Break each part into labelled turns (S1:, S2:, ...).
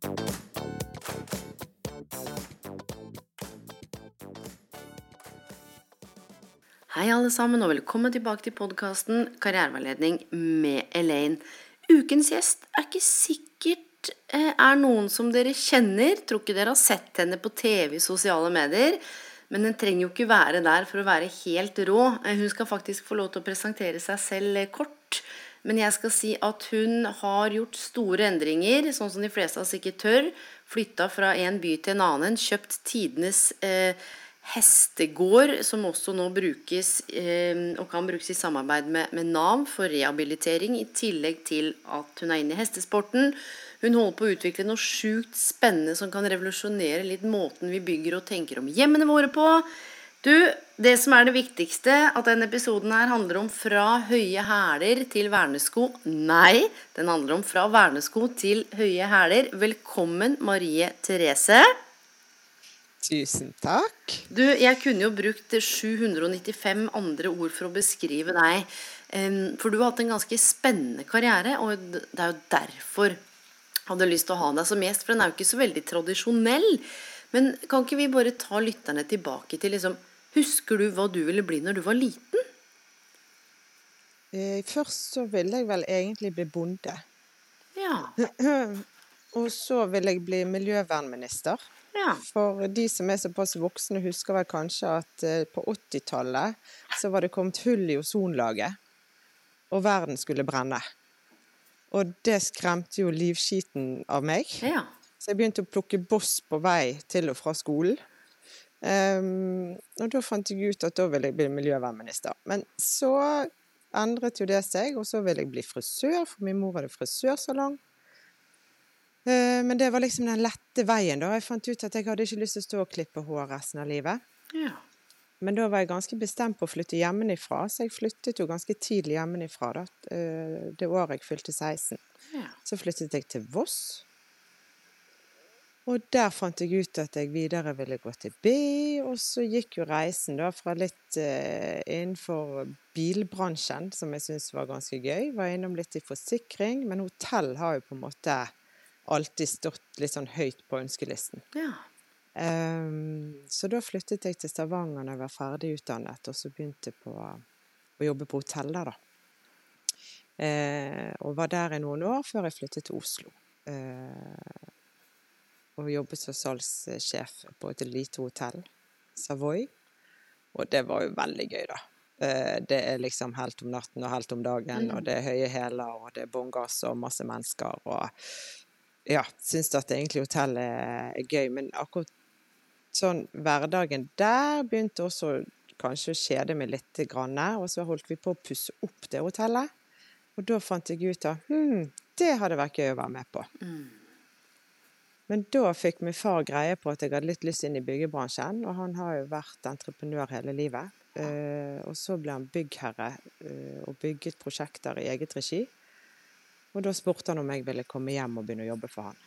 S1: Hei alle sammen, og velkommen tilbake til podkasten Karriereveiledning med Elaine. Ukens gjest er ikke sikkert eh, er noen som dere kjenner. Tror ikke dere har sett henne på TV sosiale medier. Men den trenger jo ikke være der for å være helt rå. Eh, Hun skal faktisk få lov til å presentere seg selv eh, kort. Men jeg skal si at hun har gjort store endringer, sånn som de fleste av oss ikke tør. Flytta fra en by til en annen. Kjøpt tidenes eh, hestegård, som også nå brukes eh, og kan brukes i samarbeid med, med Nav for rehabilitering, i tillegg til at hun er inne i hestesporten. Hun holder på å utvikle noe sjukt spennende som kan revolusjonere litt måten vi bygger og tenker om hjemmene våre på. Du, det som er det viktigste, at denne episoden her handler om fra høye hæler til vernesko. Nei, den handler om fra vernesko til høye hæler. Velkommen, Marie Therese.
S2: Tusen takk.
S1: Du, jeg kunne jo brukt 795 andre ord for å beskrive deg. For du har hatt en ganske spennende karriere, og det er jo derfor jeg hadde lyst til å ha deg som gjest. For den er jo ikke så veldig tradisjonell. Men kan ikke vi bare ta lytterne tilbake til liksom Husker du hva du ville bli når du var liten?
S2: Eh, Først så ville jeg vel egentlig bli bonde.
S1: Ja.
S2: Og så ville jeg bli miljøvernminister.
S1: ja.
S2: For de som er såpass voksne, husker vel kanskje at eh, på 80-tallet så var det kommet hull i ozonlaget, og verden skulle brenne. Og det skremte jo livskiten av meg.
S1: ja.
S2: Så jeg begynte å plukke boss på vei til og fra skolen. Ehm, og da fant jeg ut at da ville jeg bli miljøvernminister. Men så endret jo det seg, og så ville jeg bli frisør, for min mor hadde frisørsalong. Uh, men det var liksom den lette veien, da. Jeg fant ut at jeg hadde ikke lyst til å stå og klippe hår resten av livet.
S1: ja.
S2: Men da var jeg ganske bestemt på å flytte hjemmefra, så jeg flyttet jo ganske tidlig hjemmefra da, eh, det året jeg fylte 16.
S1: ja.
S2: Så flyttet jeg til Voss. Og der fant jeg ut at jeg videre ville gå til BI, og så gikk jo reisen da fra litt eh, innenfor bilbransjen, som jeg syntes var ganske gøy. Var innom litt i forsikring, men hotell har jo på en måte alltid stått litt sånn høyt på ønskelisten.
S1: ja.
S2: Um, så da flyttet jeg til Stavanger da jeg var ferdig utdannet, og så begynte jeg på å jobbe på hotell der, da. Uh, og var der i noen år før jeg flyttet til Oslo. Eh, og jobbet som salgssjef på et lite hotell, Savoy. Og det var jo veldig gøy, da. Eh, det er liksom helt om natten og helt om dagen,
S1: Mm.
S2: og det er høye hæler, og det er bånn gass og masse mennesker, og ja, syns at egentlig hotellet er gøy, men akkurat sånn hverdagen der begynte også kanskje å kjede meg litt, grann, og så holdt vi på å pusse opp det hotellet. Og da fant jeg ut at hm, det hadde vært gøy å være med på.
S1: Mm.
S2: Men da fikk min far greie på at jeg hadde litt lyst inn i byggebransjen, og han har jo vært entreprenør hele livet. Eh, og så ble han byggherre eh, og bygget prosjekter i eget regi. Og da spurte han om jeg ville komme hjem og begynne å jobbe for han.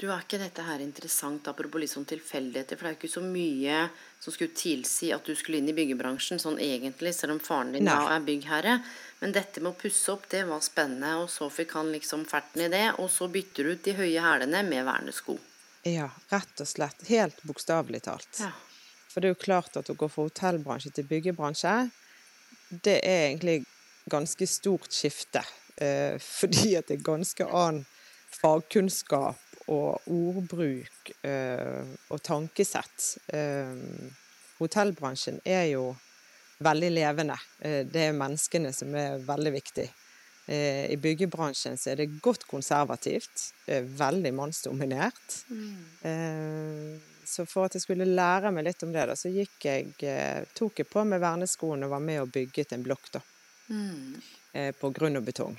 S1: Du, er ikke dette her interessant, apropos litt sånn tilfeldigheter? For det er jo ikke så mye som skulle tilsi at du skulle inn i byggebransjen, sånn egentlig, selv om faren din
S2: Nei.
S1: da er byggherre. Men dette med å pusse opp, det var spennende, og så fikk han liksom ferten i det. Og så bytter du ut de høye hælene med vernesko.
S2: Ja, rett og slett. Helt bokstavelig talt.
S1: Ja.
S2: For det er jo klart at å gå fra hotellbransje til byggebransje, det er egentlig ganske stort skifte. Eh, fordi at det er ganske annen fagkunnskap og ordbruk eh, og tankesett. Eh, hotellbransjen er jo veldig levende. Eh, det er menneskene som er veldig viktig. Eh, I byggebransjen så er det godt konservativt, veldig mannsdominert. Eh, Så for at jeg skulle lære meg litt om det, da, så gikk jeg, eh, tok jeg på meg verneskoene og var med og bygget en blokk da,
S1: Mm.
S2: eh, på grunn og betong.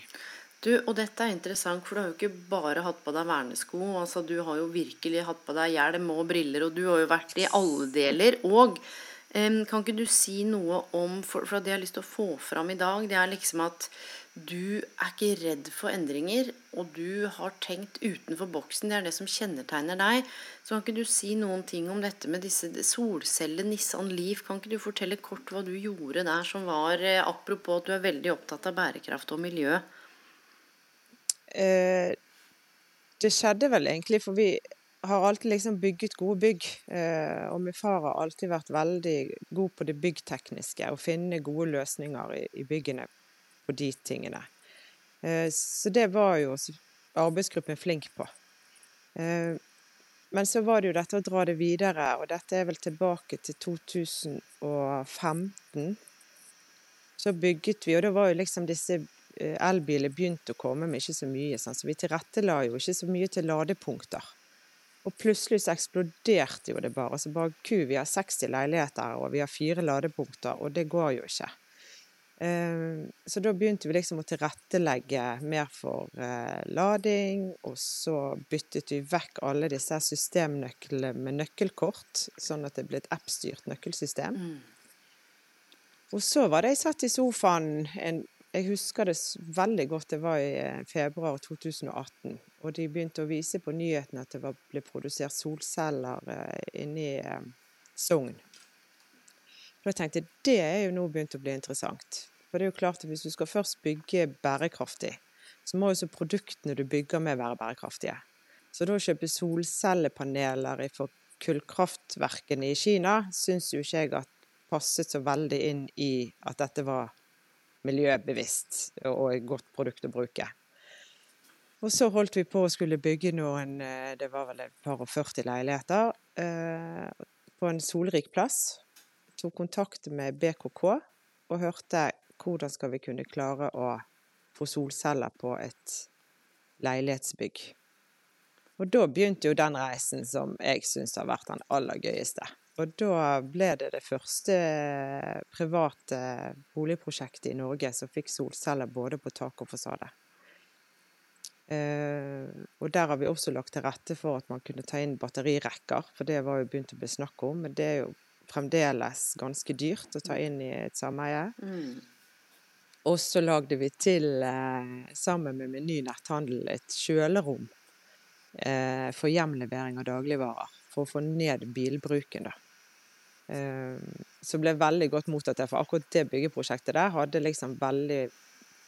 S1: Du, og dette er interessant, for du har jo ikke bare hatt på deg vernesko. altså Du har jo virkelig hatt på deg hjelm og briller, og du har jo vært i alle deler. Og um, kan ikke du si noe om For, for det jeg har lyst til å få fram i dag, det er liksom at du er ikke redd for endringer, og du har tenkt utenfor boksen. Det er det som kjennetegner deg. Så kan ikke du si noen ting om dette med disse solcellene, Nissan Leaf? Kan ikke du fortelle kort hva du gjorde der som var eh, Apropos at du er veldig opptatt av bærekraft og miljø.
S2: Eh, det skjedde vel egentlig, for vi har alltid liksom bygget gode bygg. Eh, og min far har alltid vært veldig god på det byggtekniske, å finne gode løsninger i, i byggene på de tingene. Eh, så det var jo arbeidsgruppen flink på. Eh, men så var det jo dette å dra det videre, og dette er vel tilbake til 2015. Så bygget vi, og da var jo liksom disse eh, begynte begynt å komme, men ikke så mye. Sånn. Så vi tilrettela jo ikke så mye til ladepunkter. Og plutselig så eksploderte jo det bare. Så bare ku, vi har 60 leiligheter, og vi har fire ladepunkter, og det går jo ikke. Eh, så da begynte vi liksom å tilrettelegge mer for eh, lading, og så byttet vi vekk alle disse systemnøklene med nøkkelkort, sånn at det ble et app-styrt nøkkelsystem. Mm. Og så var det jeg satt i sofaen en, Jeg husker det veldig godt, det var i eh, februar 2018. Og de begynte å vise på nyhetene at det var, ble produsert solceller inne i Sogn. Og da tenkte jeg det er jo nå begynt å bli interessant. For det er jo klart at hvis du skal først bygge bærekraftig, så må jo så produktene du bygger med være bærekraftige. Så da å kjøpe solcellepaneler for kullkraftverkene i Kina syns jo ikke jeg at passet så veldig inn i at dette var miljøbevisst og et godt produkt å bruke. Og så holdt vi på å skulle bygge noen, eh, det var vel et par og 40 leiligheter, eh, på en solrik plass. Tok kontakt med BKK og hørte hvordan skal vi kunne klare å få solceller på et leilighetsbygg. Og da begynte jo den reisen som jeg syns har vært den aller gøyeste. Og da ble det det første private boligprosjektet i Norge som fikk solceller både på tak og fasade. Eh, og der har vi også lagt til rette for at man kunne ta inn batterirekker, for det var jo begynt å bli snakk om. Men det er jo fremdeles ganske dyrt å ta inn i et sameie. Mm. Og så lagde vi til, eh, sammen med Meny netthandel, et kjølerom eh, for hjemlevering av dagligvarer. For å få ned bilbruken, da. Så som ble veldig godt mottatt der. For akkurat det byggeprosjektet der hadde liksom veldig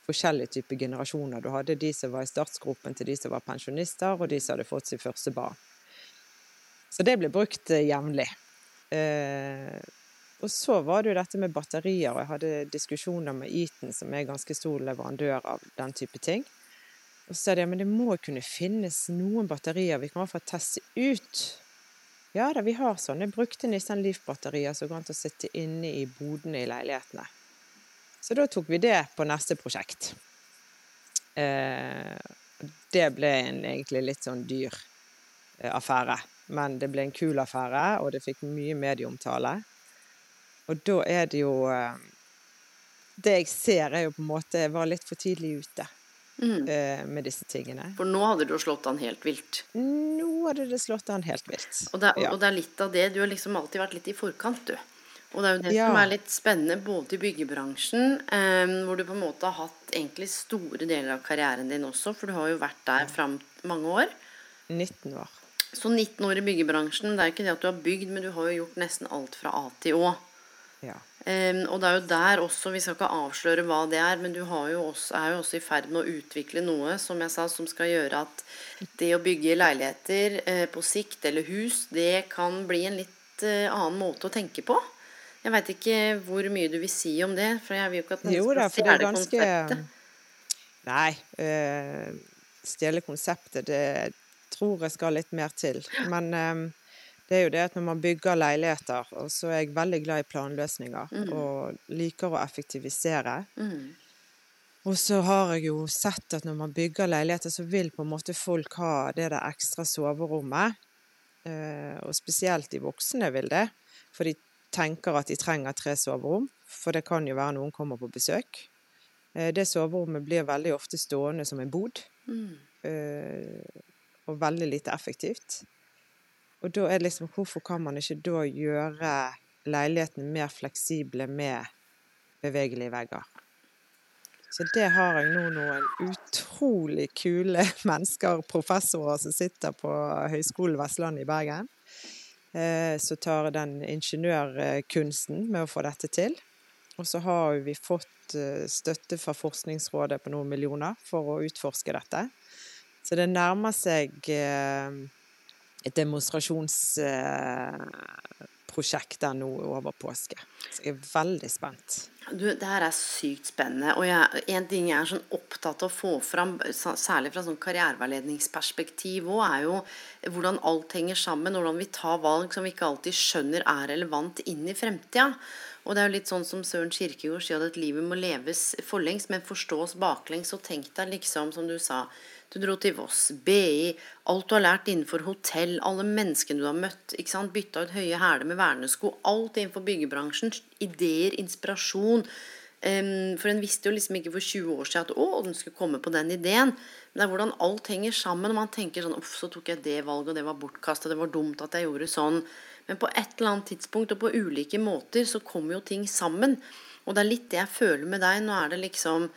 S2: forskjellige typer generasjoner. Du hadde de som var i startsgropen til de som var pensjonister, og de som hadde fått sitt første barn. Så det ble brukt jevnlig. Og så var det jo dette med batterier, og jeg hadde diskusjoner med Eaton, som er ganske stor leverandør av den type ting. Og så sa de at det må kunne finnes noen batterier vi kan i hvert fall teste ut. Ja da, vi har sånne brukte Nissan Leaf-batterier som går an til å sitte inne i bodene i leilighetene. Så da tok vi det på neste prosjekt. Eh, det ble en egentlig litt sånn dyr eh, affære. Men det ble en kul affære, og det fikk mye medieomtale. Og da er det jo eh, Det jeg ser, er jo på en måte Jeg var litt for tidlig ute. Mm. Eh, med disse tingene.
S1: For nå hadde du slått an helt vilt?
S2: Nå hadde det slått an helt vilt.
S1: Og det, ja. og det er litt av det. Du har liksom alltid vært litt i forkant, du. Og det er jo det ja. som er litt spennende både i byggebransjen, eh, hvor du på en måte har hatt egentlig store deler av karrieren din også, for du har jo vært der fram mange år.
S2: 19 år.
S1: Så 19 år i byggebransjen. Det er ikke det at du har bygd, men du har jo gjort nesten alt fra A til Å. Ja. Um, og det er jo der også, vi skal ikke avsløre hva det er, men du jo også, er jo også i ferd med å utvikle noe som jeg sa, som skal gjøre at det å bygge leiligheter uh, på sikt, eller hus, det kan bli en litt uh, annen måte å tenke på. Jeg veit ikke hvor mye du vil si om det, for jeg vil jo ikke at
S2: noen skal stjele ganske... konseptet. Nei. Uh, stjele konseptet, det tror jeg skal litt mer til. Men um, det er jo det at når man bygger leiligheter, og så er jeg veldig glad i planløsninger mm. og liker å effektivisere. Mm. Og så har jeg jo sett at når man bygger leiligheter, så vil på en måte folk ha det der ekstra soverommet. Eh, og spesielt de voksne vil det, for de tenker at de trenger tre soverom. For det kan jo være noen kommer på besøk. Eh, det soverommet blir veldig ofte stående som en bod. Eh, og veldig lite effektivt. Og da er det liksom Hvorfor kan man ikke da gjøre leilighetene mer fleksible med bevegelige vegger? Så det har jeg nå noen utrolig kule mennesker, professorer, som sitter på Høgskolen Vestlandet i Bergen. Eh, som tar den ingeniørkunsten med å få dette til. Og så har vi fått eh, støtte fra Forskningsrådet på noen millioner for å utforske dette. Så det nærmer seg eh, et demonstrasjonsprosjekt der nå over påske. Så jeg er veldig spent.
S1: Du, det her er sykt spennende. Og jeg, en ting jeg er sånn opptatt av å få fram, særlig fra sånn karriereveiledningsperspektiv òg, er jo hvordan alt henger sammen. Hvordan vi tar valg som vi ikke alltid skjønner er relevant inn i fremtida. Og det er jo litt sånn som Søren Kirkegård sier, at livet må leves forlengs, men forstås baklengs. Og tenk deg liksom, som du sa, du dro til Voss, BI, alt du har lært innenfor hotell, alle menneskene du har møtt. ikke sant, Bytta ut høye hæler med vernesko. Alt innenfor byggebransjen. Ideer, inspirasjon. For en visste jo liksom ikke for 20 år siden at å, den skulle komme på den ideen. Men det er hvordan alt henger sammen. Og man tenker sånn Uff, så tok jeg det valget, og det var bortkasta. Det var dumt at jeg gjorde sånn. Men på et eller annet tidspunkt og på ulike måter så kommer jo ting sammen. Og det er litt det jeg føler med deg. Nå er det liksom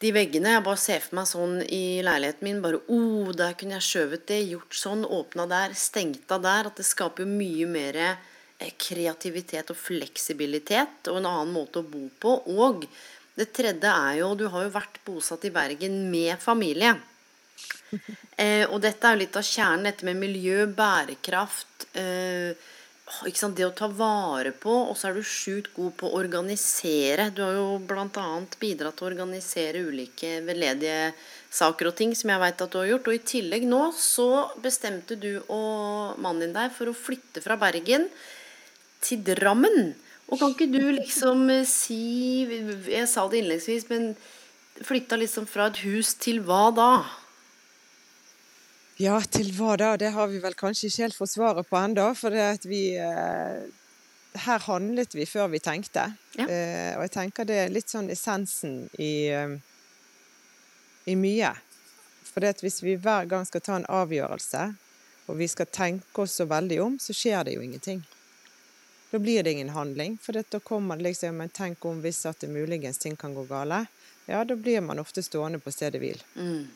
S1: de veggene. Jeg bare ser for meg sånn i leiligheten min. Bare oh, der kunne jeg skjøvet det, gjort sånn, åpna der, stengt av der. At det skaper jo mye mer eh, kreativitet og fleksibilitet og en annen måte å bo på. Og det tredje er jo Du har jo vært bosatt i Bergen med familie. Eh, og dette er jo litt av kjernen, dette med miljø, bærekraft. Eh, det å ta vare på. Og så er du sjukt god på å organisere. Du har jo bl.a. bidratt til å organisere ulike veldedige saker og ting som jeg veit at du har gjort. Og i tillegg nå så bestemte du og mannen din deg for å flytte fra Bergen til Drammen. Og kan ikke du liksom si Jeg sa det innledningsvis, men flytta liksom fra et hus til hva da?
S2: Ja, til hva da? Det har vi vel kanskje ikke helt fått svaret på ennå. For det at vi eh, Her handlet vi før vi tenkte. Ja. Eh, og jeg tenker det er litt sånn essensen i, eh, i mye. For det at hvis vi hver gang skal ta en avgjørelse, og vi skal tenke oss så veldig om, så skjer det jo ingenting. Da blir det ingen handling. For da kommer det liksom Men tenk om hvis at det muligens ting kan gå gale. Ja, da blir man ofte stående på stedet hvil. Mm.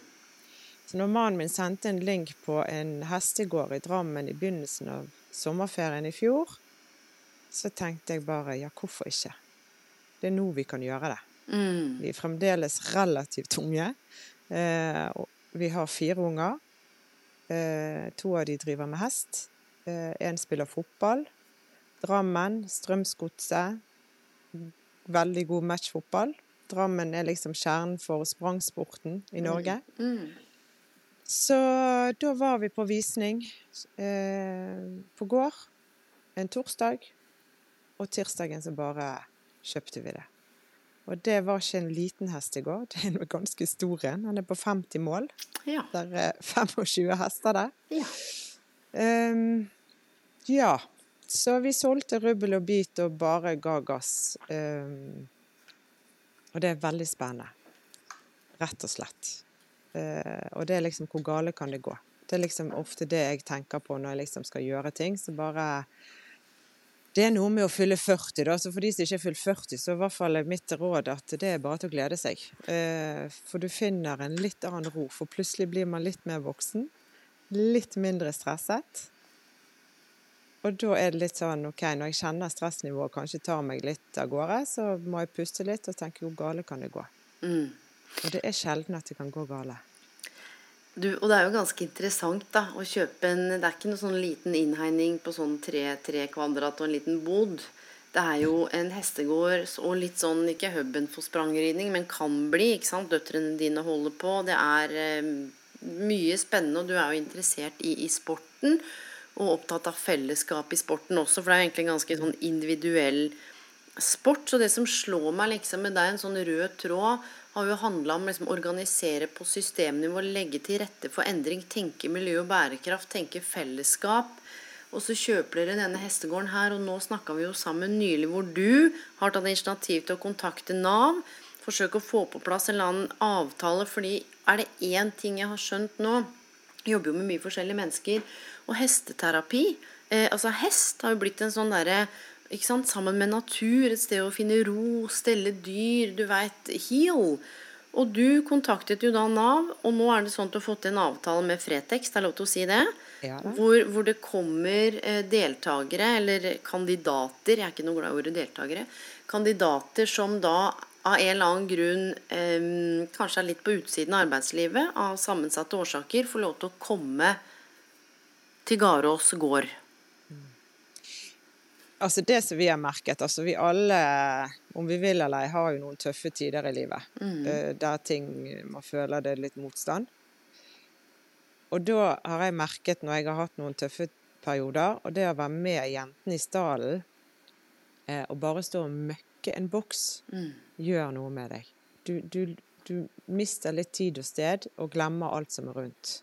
S2: Så når mannen min sendte en link på en hestegård i Drammen i begynnelsen av sommerferien i fjor, så tenkte jeg bare ja, hvorfor ikke? Det er nå vi kan gjøre det. Mm. Vi er fremdeles relativt unge. Eh, vi har fire unger. Eh, to av de driver med hest. Én eh, spiller fotball. Drammen, Strømsgodset. Veldig god matchfotball. Drammen er liksom kjernen for sprangsporten i Norge. Mm. Mm. Så da var vi på visning eh, på gård en torsdag, og tirsdagen så bare kjøpte vi det. Og det var ikke en liten hest i går, det er en ganske stor en. Han er på 50 mål. Ja. Der er 25 hester der. Ja. Um, ja. Så vi solgte rubbel og bit og bare ga gass. Um, og det er veldig spennende. Rett og slett. Uh, og det er liksom hvor gale kan det gå? Det er liksom ofte det jeg tenker på når jeg liksom skal gjøre ting. Så bare Det er noe med å fylle 40, da. Så for de som ikke er fylt 40, så i hvert fall er mitt råd at det er bare til å glede seg. Uh, for du finner en litt annen ro. For plutselig blir man litt mer voksen. Litt mindre stresset. Og da er det litt sånn OK, når jeg kjenner stressnivået kanskje tar meg litt av gårde, så må jeg puste litt og tenke hvor gale kan det gå. Mm. Og det er sjelden at det kan gå gale.
S1: Du, og det er jo ganske interessant da, å kjøpe en Det er ikke noen sånn liten innhegning på sånn tre, tre kvadrat og en liten bod. Det er jo en hestegård og litt sånn, ikke huben for sprangridning, men kan bli. ikke sant? Døtrene dine holder på. Det er eh, mye spennende, og du er jo interessert i, i, sporten. Og opptatt av fellesskap i sporten også, for det er egentlig en ganske sånn individuell sport. Så det som slår meg liksom med deg, en sånn rød tråd har jo handla om å liksom, organisere på systemnivå, legge til rette for endring, tenke miljø og bærekraft, tenke fellesskap. Og så kjøper dere denne hestegården her, og nå snakka vi jo sammen nylig hvor du har tatt initiativ til å kontakte Nav forsøke å få på plass en eller annen avtale. fordi er det én ting jeg har skjønt nå Jeg jobber jo med mye forskjellige mennesker. Og hesteterapi eh, Altså hest har jo blitt en sånn derre ikke sant, Sammen med natur, et sted å finne ro, stelle dyr, du veit Heal. Og du kontaktet jo da Nav, og nå er det sånn at du har fått en avtale med Fretex, det er lov til å si det?
S2: Ja
S1: hvor, hvor det kommer eh, deltakere, eller kandidater, jeg er ikke noe glad i ordet deltakere, kandidater som da av en eller annen grunn eh, kanskje er litt på utsiden av arbeidslivet, av sammensatte årsaker, får lov til å komme til Garås gård.
S2: Altså det som vi har merket, altså vi alle, om vi vil eller ei, har jo noen tøffe tider i livet. Mm. Der ting man føler det er litt motstand. Og da har jeg merket, når jeg har hatt noen tøffe perioder, og det å være med jentene i stallen eh, og bare stå og møkke en boks, gjør noe med deg. Du, du, du mister litt tid og sted, og glemmer alt som er rundt.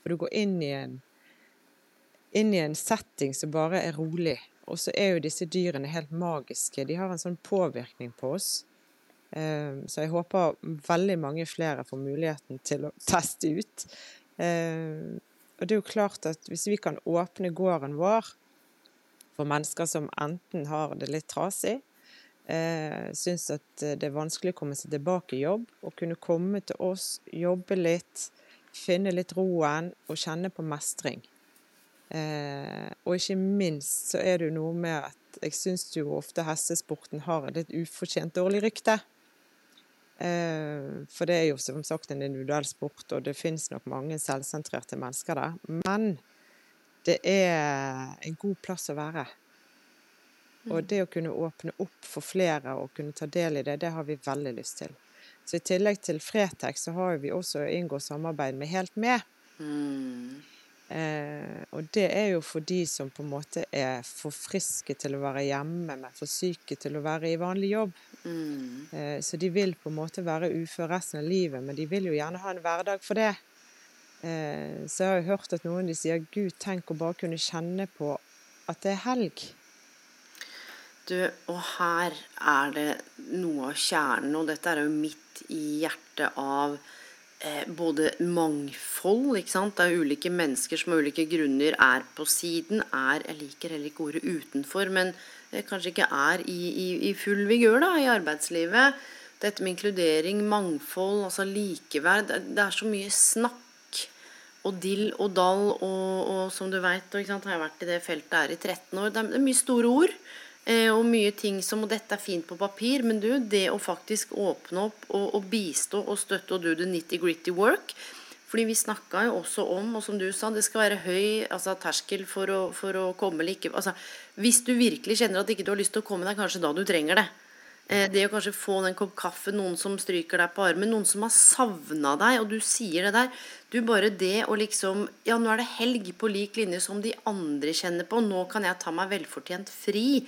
S2: For du går inn i en inn i en setting som bare er rolig. Og så er jo disse dyrene helt magiske. De har en sånn påvirkning på oss. Eh, Så jeg håper veldig mange flere får muligheten til å teste ut. Eh, Og det er jo klart at hvis vi kan åpne gården vår for mennesker som enten har det litt trasig, eh, syns at det er vanskelig å komme seg tilbake i jobb, og kunne komme til oss, jobbe litt, finne litt roen og kjenne på mestring. Eh, og ikke minst så er det jo noe med at jeg syns jo ofte hestesporten har et litt ufortjent dårlig rykte. Eh, for det er jo som sagt en individuell sport, og det finnes nok mange selvsentrerte mennesker der. Men det er en god plass å være. Og det å kunne åpne opp for flere og kunne ta del i det, det har vi veldig lyst til. Så i tillegg til Fretex så har vi også inngått samarbeid med Helt Med. Eh, og det er jo for de som på en måte er for friske til å være hjemme, men for syke til å være i vanlig jobb. Eh, så de vil på en måte være ufør resten av livet, men de vil jo gjerne ha en hverdag for det. Eh, så jeg har jo hørt at noen de sier Gud, tenk å bare kunne kjenne på at det er helg.
S1: Du, og her er det noe av kjernen, og dette er jo midt i hjertet av både mangfold, ikke sant. Det er ulike mennesker som av ulike grunner er på siden, er Jeg liker heller ikke ordet utenfor, men eh, kanskje ikke er i, i, i full vigør da, i arbeidslivet. Dette med inkludering, mangfold, altså likeverd. Det er så mye snakk og dill og dall og, og som du veit, har jeg vært i det feltet her i 13 år. Det er, det er mye store ord. Eh, og mye ting som Og dette er fint på papir, men du, det å faktisk åpne opp og, og bistå og støtte og do the nitty-gritty work fordi vi snakka jo også om, og som du sa, det skal være høy altså, terskel for å, for å komme eller ikke altså, Hvis du virkelig kjenner at ikke du har lyst til å komme, er kanskje da du trenger det. Eh, det å kanskje få den kopp kaffe, noen som stryker deg på armen, noen som har savna deg, og du sier det der. Du, bare det å liksom Ja, nå er det helg på lik linje som de andre kjenner på. Nå kan jeg ta meg velfortjent fri.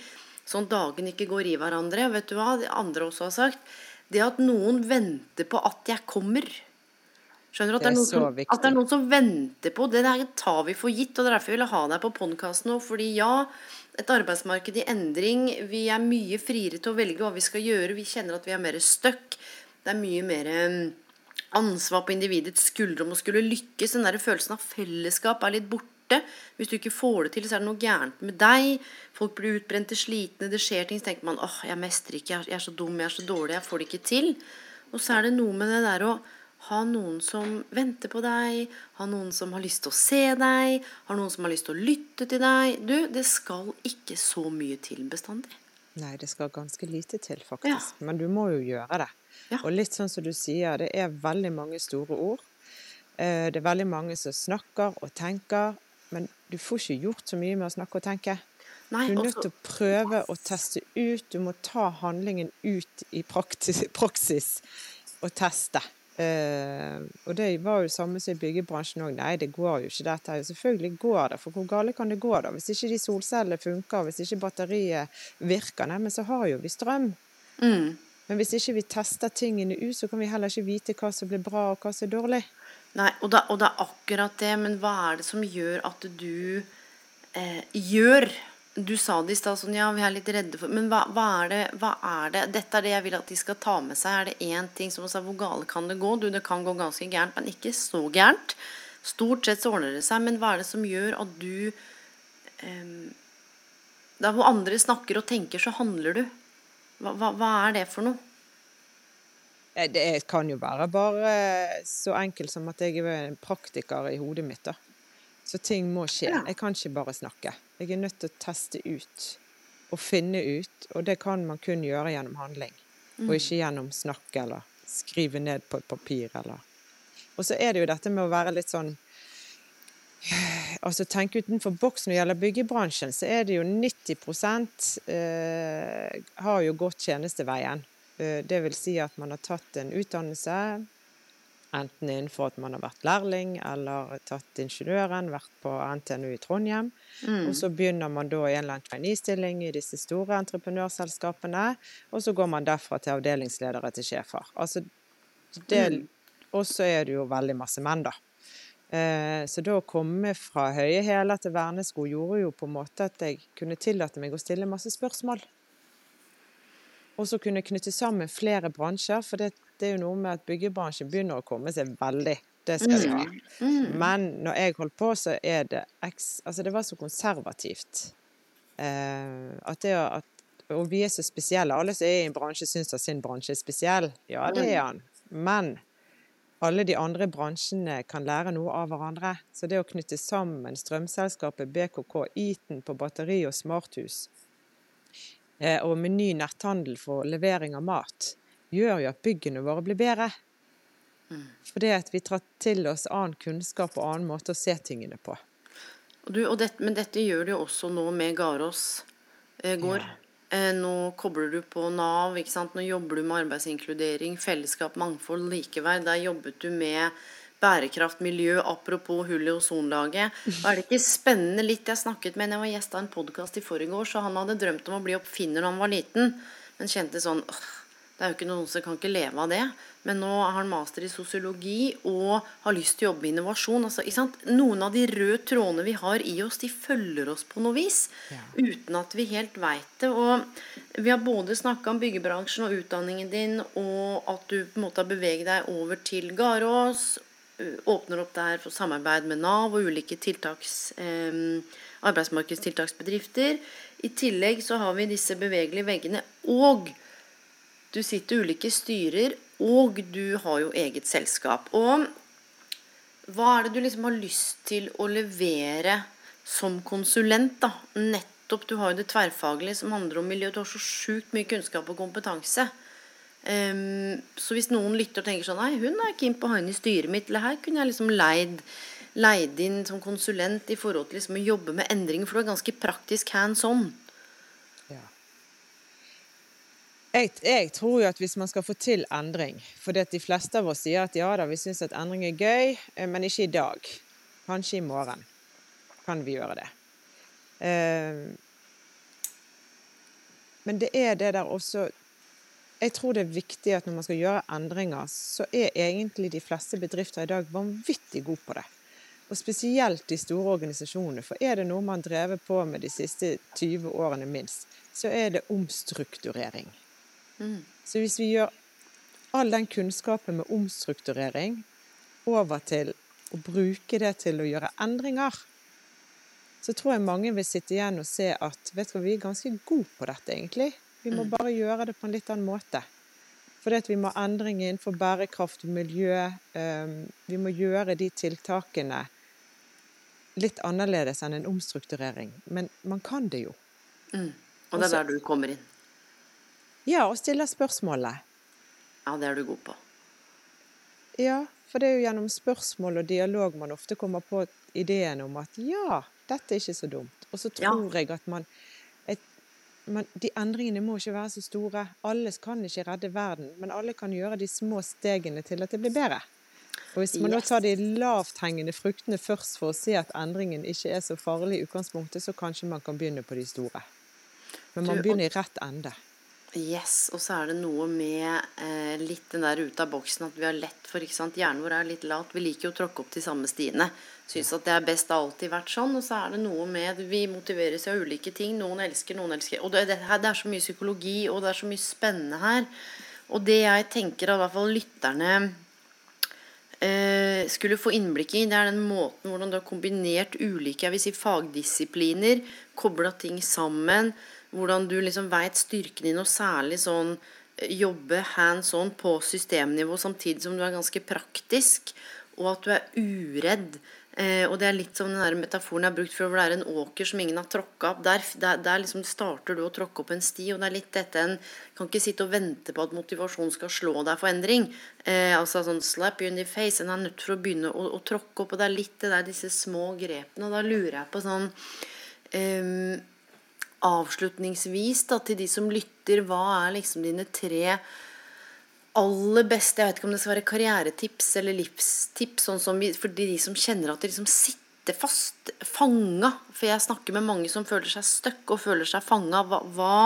S1: Sånn at dagen ikke går i hverandre. Vet du hva det andre også har sagt? Det at noen venter på at jeg kommer. Skjønner du? At det,
S2: er
S1: noen
S2: så
S1: som, at det er noen som venter på det. der tar vi for gitt. Og det er derfor vi vil ha deg på podkasten nå. Fordi ja, et arbeidsmarked i endring. Vi er mye friere til å velge hva vi skal gjøre. Vi kjenner at vi er mer stuck. Det er mye mer mm, ansvar på individets skuldre om å skulle lykkes. Den der følelsen av fellesskap er litt borte. Hvis du ikke får det til, så er det noe gærent med deg. Folk blir utbrente, slitne, det skjer ting. Så tenker man åh, jeg mestrer ikke, jeg er- så dum, jeg er så dårlig, jeg får det ikke til. Og så er det noe med det der å ha noen som venter på deg, ha noen som har lyst til å se deg, ha noen som har lyst til å lytte til deg. Du, det skal ikke så mye til bestandig.
S2: Nei, det skal ganske lite til, faktisk. Men du må jo gjøre det.
S1: Ja.
S2: Og litt sånn som du sier, det er veldig mange store ord. Eh, Det er veldig mange som snakker og tenker, men du får ikke gjort så mye med å snakke og tenke.
S1: Nei,
S2: Du er nødt til å prøve å teste ut. Du må ta handlingen ut i praksis, praksis og teste. Uh, og det var jo det samme som i byggebransjen òg. Nei, det går jo ikke dette. her. Selvfølgelig går det, for hvor gale kan det gå da? Hvis ikke de solcellene funker, hvis ikke batteriet virker, nei, men så har jo vi strøm.
S1: Mm.
S2: Men hvis ikke vi tester tingene ut, så kan vi heller ikke vite hva som blir bra og hva som er dårlig.
S1: Nei, og det, og det er akkurat det, men hva er det som gjør at du eh, gjør du sa det i stad sånn, ja, vi er litt redde for Men hva, hva, er det, hva er det Dette er det jeg vil at de skal ta med seg. Er det én ting som sa, Hvor gale kan det gå? Du, det kan gå ganske gærent, men ikke så gærent. Stort sett så ordner det seg. Men hva er det som gjør at du eh, Der hvor andre snakker og tenker, så handler du. Hva, hva, hva er det for noe?
S2: Det kan jo være bare så enkelt som at jeg er en praktiker i hodet mitt. da. Så ting må skje. Jeg kan ikke bare snakke. Jeg er nødt til å teste ut og finne ut, og det kan man kun gjøre gjennom handling. Og ikke gjennom snakk eller skrive ned på et papir eller Og så er det jo dette med å være litt sånn Altså tenke utenfor boksen når det gjelder byggebransjen, så er det jo 90 eh, har jo gått tjenesteveien. Eh, det vil si at man har tatt en utdannelse, Enten innenfor at man har vært lærling eller tatt ingeniøren, vært på NTNU i Trondheim. Mm. Og så begynner man da i en eller annen traineestilling i disse store entreprenørselskapene. Og så går man derfra til avdelingsledere til sjefer. Altså, mm. Og så er det jo veldig masse menn, da. Eh, så da å komme fra høye hæler til vernesko gjorde jo på en måte at jeg kunne tillate meg å stille masse spørsmål. Og så kunne knytte sammen flere bransjer, for det, det, er jo noe med at byggebransjen begynner å komme seg veldig. Det skal de ha. Mm. Mm. Men når jeg holdt på, så er det eks... Altså, det var så konservativt. Eh, at det at Og vi er så spesielle. Alle som er i en bransje, syns at sin bransje er spesiell. Ja, det er han. Men alle de andre bransjene kan lære noe av hverandre. Så det å knytte sammen strømselskapet BKK, Eaton på batteri og smarthus og med ny netthandel for levering av mat, gjør jo at byggene våre blir bedre. Mm. Fordi at vi tar til oss annen kunnskap og annen måte å se tingene på.
S1: Du, det, men dette gjør du jo også nå med Garås eh, gård. Ja. Eh, nå kobler du på Nav, ikke sant? nå jobber du med arbeidsinkludering, fellesskap, mangfold, likeverd. Der jobbet du med bærekraft, miljø, apropos hull i ozonlaget. Er det ikke spennende litt Jeg snakket med en jeg var gjest av en podkast i forrige år, så han hadde drømt om å bli oppfinner da han var liten, men kjente sånn det er jo ikke noen som kan ikke leve av det. Men nå har han master i sosiologi og har lyst til å jobbe med innovasjon. Altså, Noen av de røde trådene vi har i oss, de følger oss på noe vis. Ja. Uten at vi helt veit det. Og vi har både snakka om byggebransjen og utdanningen din, og at du på en måte har beveget deg over til Garås åpner opp der for samarbeid med Nav og ulike tiltaks, eh, arbeidsmarkedstiltaksbedrifter. I tillegg så har vi disse bevegelige veggene. Og du sitter i ulike styrer, og du har jo eget selskap. Og hva er det du liksom har lyst til å levere som konsulent, da? Nettopp, du har jo det tverrfaglige som handler om miljø. Du har så sjukt mye kunnskap og kompetanse. Um, så hvis noen lytter og tenker sånn Nei, hun er keen på å ha inn i styret mitt. Eller her kunne jeg liksom leid, leid inn som konsulent i forhold til liksom å jobbe med endringer. For det er ganske praktisk hands on. Ja.
S2: Jeg, jeg, tror jo at hvis man skal få til endring For de fleste av oss sier at ja da, vi syns at endring er gøy, eh, men ikke i dag. Kanskje i morgen kan vi gjøre det. Um, men det er det der også jeg tror det er viktig at når man skal gjøre endringer, så er egentlig de fleste bedrifter i dag vanvittig gode på det. Og spesielt de store organisasjonene. For er det noe man har drevet på med de siste 20 årene minst, så er det omstrukturering. Mm. Så hvis vi gjør all den kunnskapen med omstrukturering over til å bruke det til å gjøre endringer, så tror jeg mange vil sitte igjen og se at vet du hva, vi er ganske gode på dette, egentlig. Vi må mm. bare gjøre det på en litt annen måte. Fordi vi må ha endring innenfor bærekraft og miljø. Ehm, vi må gjøre de tiltakene litt annerledes enn en omstrukturering. Men man kan det jo.
S1: Mm. Og det er der du kommer inn?
S2: Ja, og stiller spørsmålet.
S1: Ja, det er du god på.
S2: Ja, for det er jo gjennom spørsmål og dialog man ofte kommer på ideen om at ja, dette er ikke så dumt. Og så tror ja. jeg at man men de endringene må ikke være så store. Alle kan ikke redde verden, men alle kan gjøre de små stegene til at det blir bedre. Og Hvis man yes. nå tar de lavthengende fruktene først for å se at endringen ikke er så farlig i utgangspunktet, så kanskje man kan begynne på de store. Men man begynner i rett ende.
S1: Yes, og så er det noe med eh, litt den der ute av boksen at vi har lett for ikke sant? Hjernen vår er litt lat. Vi liker jo å tråkke opp de samme stiene. Syns at det er best. Det har alltid vært sånn. Og så er det noe med Vi motiveres av ulike ting. Noen elsker, noen elsker Og det, det, det er så mye psykologi, og det er så mye spennende her. Og det jeg tenker at i hvert fall lytterne eh, skulle få innblikk i, det er den måten hvordan du har kombinert ulike jeg vil si, fagdisipliner, kobla ting sammen hvordan du liksom veit styrken din, og særlig sånn eh, jobbe hands on på systemnivå samtidig som du er ganske praktisk, og at du er uredd. Eh, og det er litt som den der metaforen jeg har brukt for hvor det er en åker som ingen har tråkka opp. Der, der, der liksom starter du å tråkke opp en sti, og det er litt dette en kan ikke sitte og vente på at motivasjonen skal slå deg for endring. Eh, altså sånn slap you in the face. En er nødt for å begynne å, å tråkke opp, og det er litt det der disse små grepene. Og da lurer jeg på sånn um, avslutningsvis da, til de som lytter, hva er liksom dine tre aller beste Jeg vet ikke om det skal være karrieretips eller livstips, sånn som vi, for de som kjenner at de liksom sitter fast, fanga. For jeg snakker med mange som føler seg stuck og føler seg fanga. Hva, hva,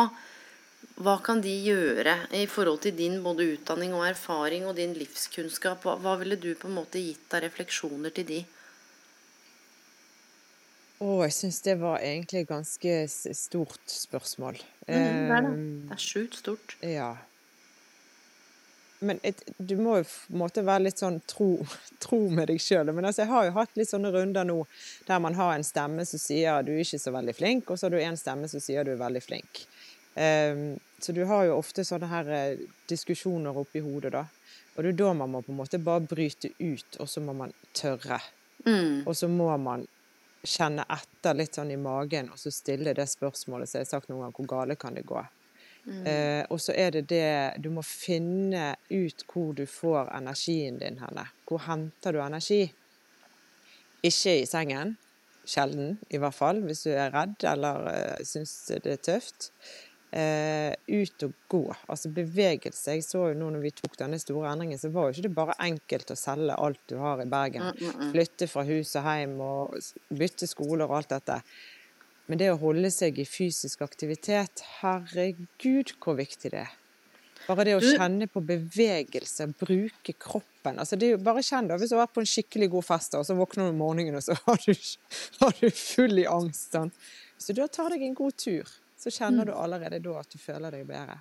S1: hva, kan de gjøre i forhold til din både utdanning og erfaring og din livskunnskap? Hva, hva ville du på en måte gitt av refleksjoner til de?
S2: Å, jeg syns det var egentlig et ganske stort spørsmål.
S1: Mm, det er det. Ehm, det er sjukt stort.
S2: Ja. Men et, du må jo på en måte være litt sånn tro, tro med deg sjøl. Men altså, jeg har jo hatt litt sånne runder nå der man har en stemme som sier du er ikke så veldig flink, og så har du en stemme som sier du er veldig flink. Um, så du har jo ofte sånne her uh, diskusjoner oppi hodet, da. Og det er da man må på en måte bare bryte ut, og så må man tørre. Mm. Og så må man kjenne etter litt sånn i magen, og så stille det spørsmålet som jeg har sagt noen ganger, hvor gale kan det gå? Mm. Eh, og så er det det Du må finne ut hvor du får energien din henne. Hvor henter du energi? Ikke i sengen. Sjelden, i hvert fall, hvis du er redd eller uh, syns det er tøft eh, ut og gå. Altså bevegelse. Jeg så jo nå når vi tok denne store endringen, så var jo ikke det bare enkelt å selge alt du har i Bergen. Mm, mm, mm. Flytte fra hus og hjem og bytte skoler og alt dette. Men det å holde seg i fysisk aktivitet, herregud hvor viktig det er. Bare det å kjenne på bevegelse, bruke kroppen. Altså det er jo bare kjenn da, Hvis du har vært på en skikkelig god fest, og så våkner du om morgenen og så har du, har du full i angst. Sånn. Så da tar deg en god tur så kjenner mm. du allerede da at du føler deg bedre.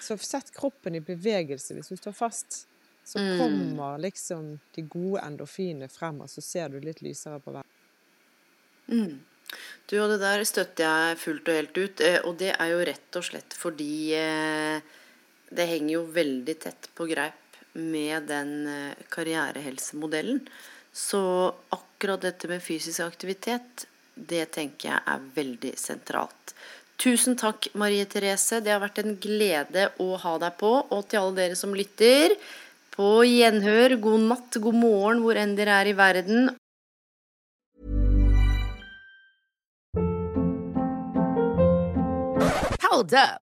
S2: Så sett kroppen i bevegelse hvis du står fast. Så mm. kommer liksom de gode endorfinene frem, og så ser du litt lysere på verden.
S1: Mm. Du, og det der støtter jeg fullt og helt ut. Eh, og det er jo rett og slett fordi eh, det henger jo veldig tett på greip med den eh, karrierehelsemodellen. Så akkurat dette med fysisk aktivitet, det tenker jeg er veldig sentralt. Tusen takk, Marie Therese. Det har vært en glede å ha deg på. Og til alle dere som lytter, på gjenhør, god natt, god morgen hvor enn dere er i verden.
S3: Hold up.